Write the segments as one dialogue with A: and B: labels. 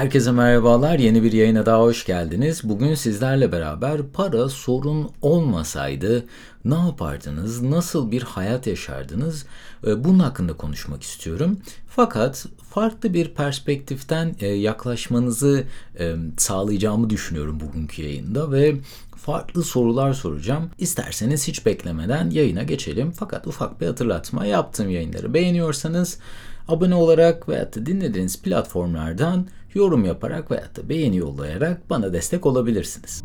A: Herkese merhabalar. Yeni bir yayına daha hoş geldiniz. Bugün sizlerle beraber para sorun olmasaydı ne yapardınız? Nasıl bir hayat yaşardınız? Ee, bunun hakkında konuşmak istiyorum. Fakat farklı bir perspektiften e, yaklaşmanızı e, sağlayacağımı düşünüyorum bugünkü yayında ve farklı sorular soracağım. İsterseniz hiç beklemeden yayına geçelim. Fakat ufak bir hatırlatma yaptığım yayınları beğeniyorsanız abone olarak veya da dinlediğiniz platformlardan yorum yaparak veya da beğeni yollayarak bana destek olabilirsiniz.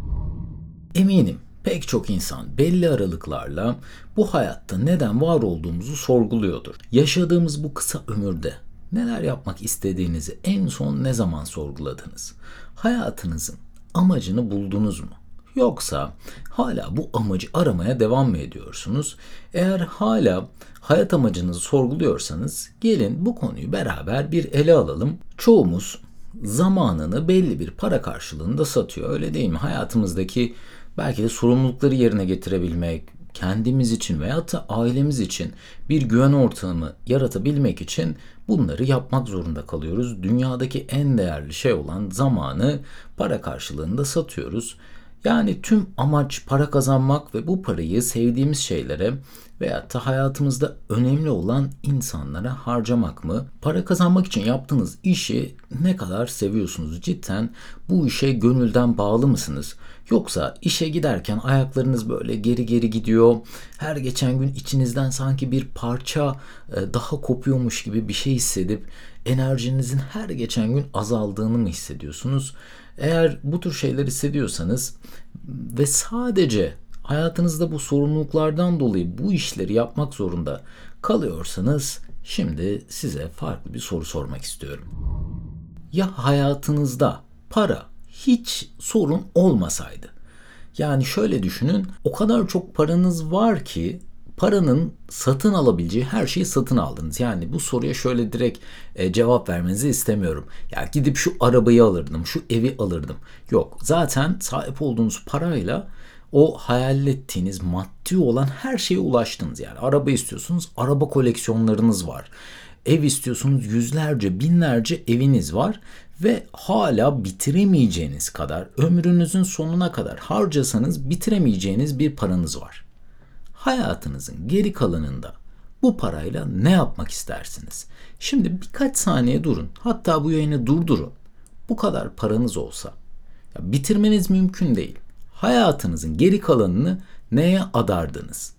A: Eminim pek çok insan belli aralıklarla bu hayatta neden var olduğumuzu sorguluyordur. Yaşadığımız bu kısa ömürde neler yapmak istediğinizi en son ne zaman sorguladınız? Hayatınızın amacını buldunuz mu? Yoksa hala bu amacı aramaya devam mı ediyorsunuz? Eğer hala hayat amacınızı sorguluyorsanız gelin bu konuyu beraber bir ele alalım. Çoğumuz zamanını belli bir para karşılığında satıyor öyle değil mi? Hayatımızdaki belki de sorumlulukları yerine getirebilmek, kendimiz için veya da ailemiz için bir güven ortamı yaratabilmek için bunları yapmak zorunda kalıyoruz. Dünyadaki en değerli şey olan zamanı para karşılığında satıyoruz. Yani tüm amaç para kazanmak ve bu parayı sevdiğimiz şeylere veya da hayatımızda önemli olan insanlara harcamak mı? Para kazanmak için yaptığınız işi ne kadar seviyorsunuz? Cidden bu işe gönülden bağlı mısınız? Yoksa işe giderken ayaklarınız böyle geri geri gidiyor. Her geçen gün içinizden sanki bir parça e, daha kopuyormuş gibi bir şey hissedip enerjinizin her geçen gün azaldığını mı hissediyorsunuz? Eğer bu tür şeyler hissediyorsanız ve sadece hayatınızda bu sorumluluklardan dolayı bu işleri yapmak zorunda kalıyorsanız şimdi size farklı bir soru sormak istiyorum. Ya hayatınızda para hiç sorun olmasaydı? Yani şöyle düşünün, o kadar çok paranız var ki paranın satın alabileceği her şeyi satın aldınız. Yani bu soruya şöyle direkt e, cevap vermenizi istemiyorum. Ya gidip şu arabayı alırdım, şu evi alırdım. Yok. Zaten sahip olduğunuz parayla o hayal ettiğiniz maddi olan her şeye ulaştınız. Yani araba istiyorsunuz, araba koleksiyonlarınız var. Ev istiyorsunuz, yüzlerce, binlerce eviniz var ve hala bitiremeyeceğiniz kadar ömrünüzün sonuna kadar harcasanız bitiremeyeceğiniz bir paranız var hayatınızın geri kalanında bu parayla ne yapmak istersiniz? Şimdi birkaç saniye durun. Hatta bu yayını durdurun. Bu kadar paranız olsa ya bitirmeniz mümkün değil. Hayatınızın geri kalanını neye adardınız?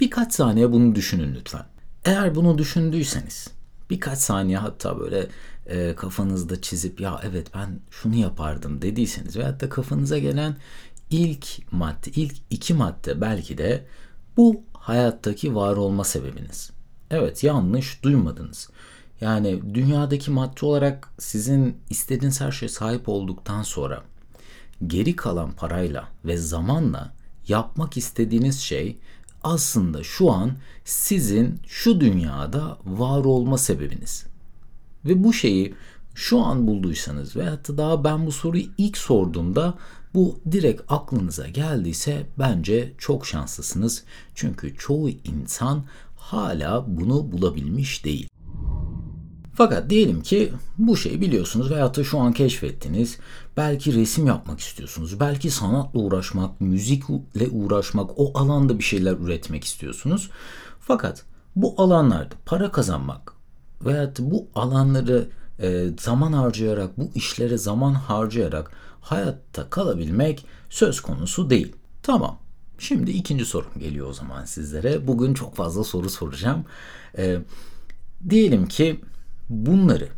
A: Birkaç saniye bunu düşünün lütfen. Eğer bunu düşündüyseniz birkaç saniye hatta böyle e, kafanızda çizip ya evet ben şunu yapardım dediyseniz veyahut da kafanıza gelen ilk madde, ilk iki madde belki de bu hayattaki var olma sebebiniz. Evet yanlış duymadınız. Yani dünyadaki madde olarak sizin istediğiniz her şeye sahip olduktan sonra geri kalan parayla ve zamanla yapmak istediğiniz şey aslında şu an sizin şu dünyada var olma sebebiniz. Ve bu şeyi şu an bulduysanız veyahut da daha ben bu soruyu ilk sorduğumda bu direkt aklınıza geldiyse bence çok şanslısınız. Çünkü çoğu insan hala bunu bulabilmiş değil. Fakat diyelim ki bu şeyi biliyorsunuz veyahut da şu an keşfettiniz. Belki resim yapmak istiyorsunuz. Belki sanatla uğraşmak, müzikle uğraşmak, o alanda bir şeyler üretmek istiyorsunuz. Fakat bu alanlarda para kazanmak veyahut bu alanları e, zaman harcayarak, bu işlere zaman harcayarak hayatta kalabilmek söz konusu değil. Tamam. Şimdi ikinci sorum geliyor o zaman sizlere. Bugün çok fazla soru soracağım. E, diyelim ki bunları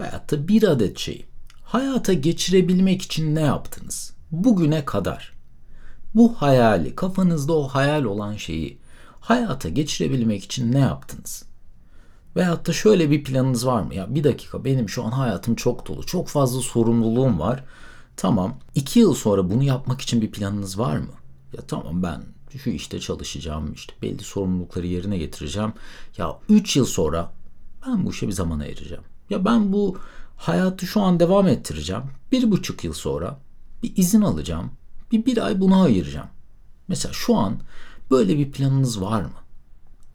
A: veyahut da bir adet şeyi hayata geçirebilmek için ne yaptınız? Bugüne kadar bu hayali, kafanızda o hayal olan şeyi hayata geçirebilmek için ne yaptınız? Veyahut da şöyle bir planınız var mı? Ya bir dakika benim şu an hayatım çok dolu. Çok fazla sorumluluğum var. Tamam. iki yıl sonra bunu yapmak için bir planınız var mı? Ya tamam ben şu işte çalışacağım, işte belli sorumlulukları yerine getireceğim. Ya üç yıl sonra ben bu işe bir zaman ayıracağım. Ya ben bu hayatı şu an devam ettireceğim. Bir buçuk yıl sonra bir izin alacağım. Bir bir ay buna ayıracağım. Mesela şu an böyle bir planınız var mı?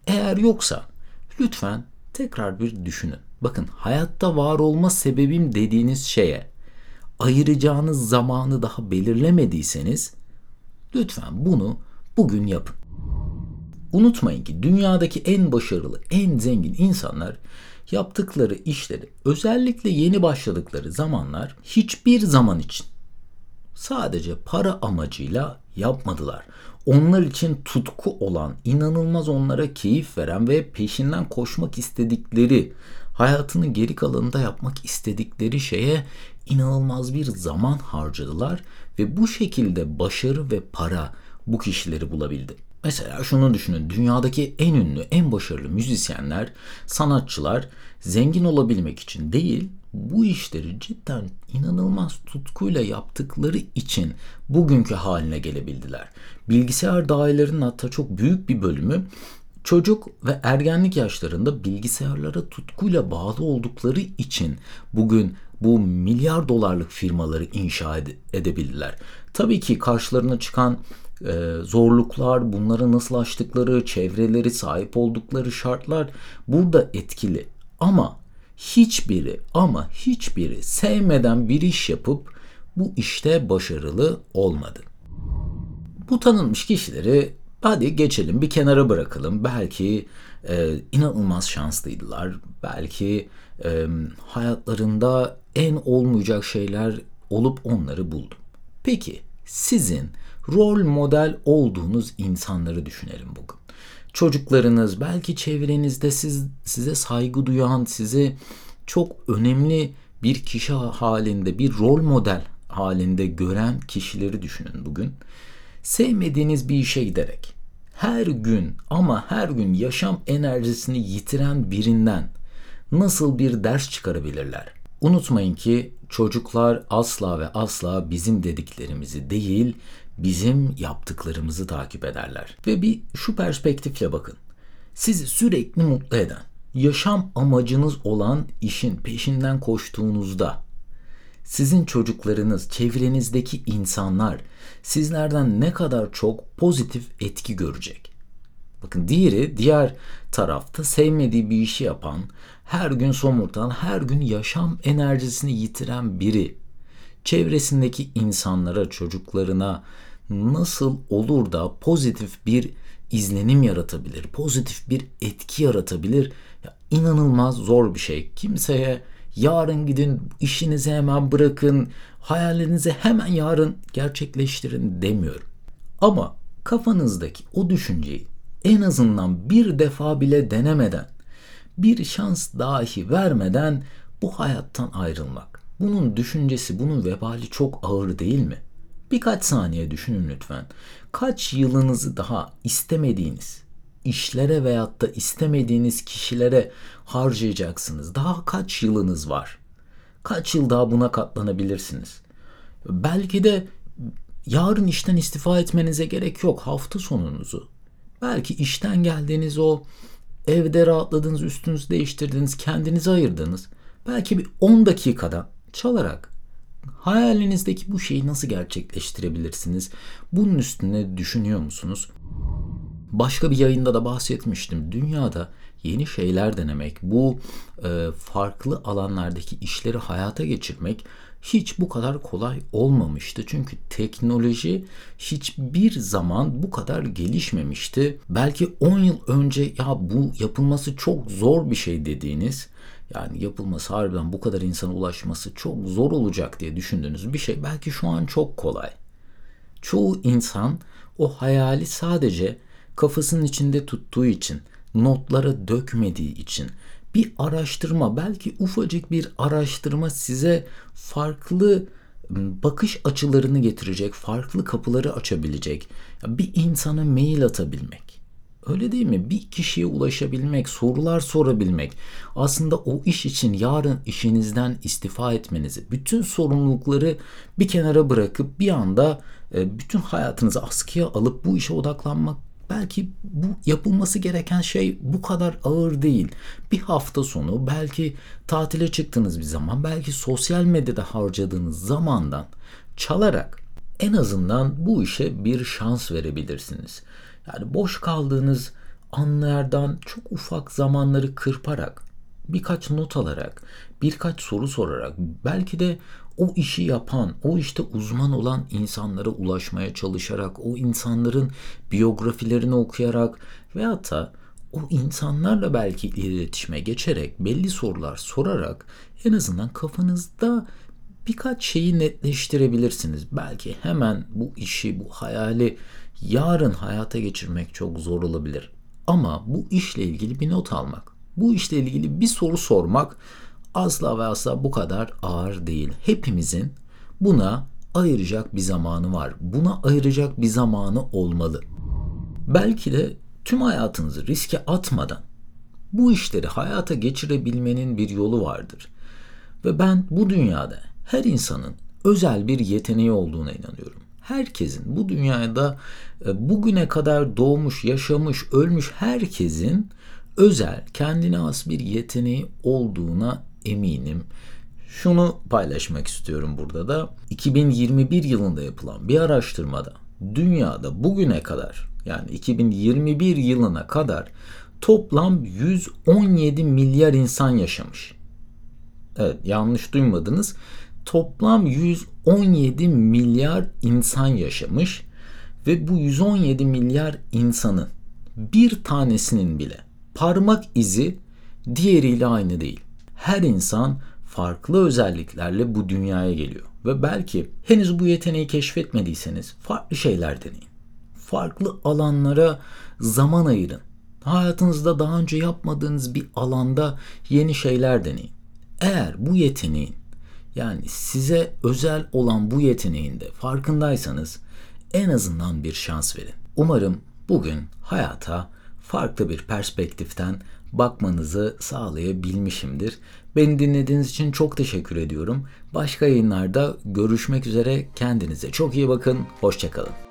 A: Eğer yoksa lütfen tekrar bir düşünün. Bakın hayatta var olma sebebim dediğiniz şeye ayıracağınız zamanı daha belirlemediyseniz lütfen bunu bugün yapın. Unutmayın ki dünyadaki en başarılı, en zengin insanlar yaptıkları işleri özellikle yeni başladıkları zamanlar hiçbir zaman için sadece para amacıyla yapmadılar. Onlar için tutku olan, inanılmaz onlara keyif veren ve peşinden koşmak istedikleri, hayatının geri kalanında yapmak istedikleri şeye inanılmaz bir zaman harcadılar ve bu şekilde başarı ve para bu kişileri bulabildi. Mesela şunu düşünün. Dünyadaki en ünlü, en başarılı müzisyenler, sanatçılar zengin olabilmek için değil, bu işleri cidden inanılmaz tutkuyla yaptıkları için bugünkü haline gelebildiler. Bilgisayar dahilerinin hatta çok büyük bir bölümü çocuk ve ergenlik yaşlarında bilgisayarlara tutkuyla bağlı oldukları için bugün bu milyar dolarlık firmaları inşa ede- edebildiler. Tabii ki karşılarına çıkan e, zorluklar, bunları nasıl aştıkları, çevreleri, sahip oldukları şartlar burada etkili. Ama hiçbiri ama hiçbiri sevmeden bir iş yapıp bu işte başarılı olmadı. Bu tanınmış kişileri hadi geçelim bir kenara bırakalım. Belki e, inanılmaz şanslıydılar. Belki e, hayatlarında en olmayacak şeyler olup onları buldu. Peki sizin rol model olduğunuz insanları düşünelim bugün. Çocuklarınız, belki çevrenizde siz size saygı duyan, sizi çok önemli bir kişi halinde, bir rol model halinde gören kişileri düşünün bugün. Sevmediğiniz bir işe giderek her gün ama her gün yaşam enerjisini yitiren birinden nasıl bir ders çıkarabilirler? Unutmayın ki çocuklar asla ve asla bizim dediklerimizi değil, bizim yaptıklarımızı takip ederler. Ve bir şu perspektifle bakın. Sizi sürekli mutlu eden, yaşam amacınız olan işin peşinden koştuğunuzda sizin çocuklarınız, çevrenizdeki insanlar sizlerden ne kadar çok pozitif etki görecek. Bakın diğeri diğer tarafta sevmediği bir işi yapan, her gün somurtan, her gün yaşam enerjisini yitiren biri çevresindeki insanlara, çocuklarına nasıl olur da pozitif bir izlenim yaratabilir, pozitif bir etki yaratabilir? Ya, inanılmaz zor bir şey. Kimseye yarın gidin, işinizi hemen bırakın, hayallerinizi hemen yarın gerçekleştirin demiyorum. Ama kafanızdaki o düşünceyi en azından bir defa bile denemeden, bir şans dahi vermeden bu hayattan ayrılmak. Bunun düşüncesi, bunun vebali çok ağır değil mi? Birkaç saniye düşünün lütfen. Kaç yılınızı daha istemediğiniz işlere veyahut da istemediğiniz kişilere harcayacaksınız? Daha kaç yılınız var? Kaç yıl daha buna katlanabilirsiniz? Belki de yarın işten istifa etmenize gerek yok. Hafta sonunuzu. Belki işten geldiğiniz o evde rahatladınız, üstünüzü değiştirdiniz, kendinizi ayırdınız. Belki bir 10 dakikada çalarak hayalinizdeki bu şeyi nasıl gerçekleştirebilirsiniz? Bunun üstüne düşünüyor musunuz? Başka bir yayında da bahsetmiştim. Dünyada yeni şeyler denemek, bu e, farklı alanlardaki işleri hayata geçirmek hiç bu kadar kolay olmamıştı. Çünkü teknoloji hiçbir zaman bu kadar gelişmemişti. Belki 10 yıl önce ya bu yapılması çok zor bir şey dediğiniz yani yapılması harbiden bu kadar insana ulaşması çok zor olacak diye düşündüğünüz bir şey belki şu an çok kolay. Çoğu insan o hayali sadece kafasının içinde tuttuğu için, notlara dökmediği için bir araştırma, belki ufacık bir araştırma size farklı bakış açılarını getirecek, farklı kapıları açabilecek. Bir insana mail atabilmek. Öyle değil mi? Bir kişiye ulaşabilmek, sorular sorabilmek. Aslında o iş için yarın işinizden istifa etmenizi, bütün sorumlulukları bir kenara bırakıp bir anda bütün hayatınızı askıya alıp bu işe odaklanmak belki bu yapılması gereken şey bu kadar ağır değil. Bir hafta sonu belki tatile çıktığınız bir zaman belki sosyal medyada harcadığınız zamandan çalarak en azından bu işe bir şans verebilirsiniz. Yani boş kaldığınız anlardan çok ufak zamanları kırparak birkaç not alarak, birkaç soru sorarak, belki de o işi yapan, o işte uzman olan insanlara ulaşmaya çalışarak, o insanların biyografilerini okuyarak veyahut da o insanlarla belki iletişime geçerek, belli sorular sorarak en azından kafanızda birkaç şeyi netleştirebilirsiniz. Belki hemen bu işi, bu hayali yarın hayata geçirmek çok zor olabilir. Ama bu işle ilgili bir not almak, bu işle ilgili bir soru sormak asla ve asla bu kadar ağır değil. Hepimizin buna ayıracak bir zamanı var. Buna ayıracak bir zamanı olmalı. Belki de tüm hayatınızı riske atmadan bu işleri hayata geçirebilmenin bir yolu vardır. Ve ben bu dünyada her insanın özel bir yeteneği olduğuna inanıyorum. Herkesin bu dünyada e, bugüne kadar doğmuş, yaşamış, ölmüş herkesin özel, kendine has bir yeteneği olduğuna eminim. Şunu paylaşmak istiyorum burada da. 2021 yılında yapılan bir araştırmada dünyada bugüne kadar yani 2021 yılına kadar toplam 117 milyar insan yaşamış. Evet yanlış duymadınız. Toplam 117 milyar insan yaşamış ve bu 117 milyar insanın bir tanesinin bile parmak izi diğeriyle aynı değil. Her insan farklı özelliklerle bu dünyaya geliyor ve belki henüz bu yeteneği keşfetmediyseniz farklı şeyler deneyin. Farklı alanlara zaman ayırın. Hayatınızda daha önce yapmadığınız bir alanda yeni şeyler deneyin. Eğer bu yeteneğin yani size özel olan bu yeteneğinde farkındaysanız en azından bir şans verin. Umarım bugün hayata farklı bir perspektiften bakmanızı sağlayabilmişimdir. Beni dinlediğiniz için çok teşekkür ediyorum. Başka yayınlarda görüşmek üzere. Kendinize çok iyi bakın. Hoşçakalın.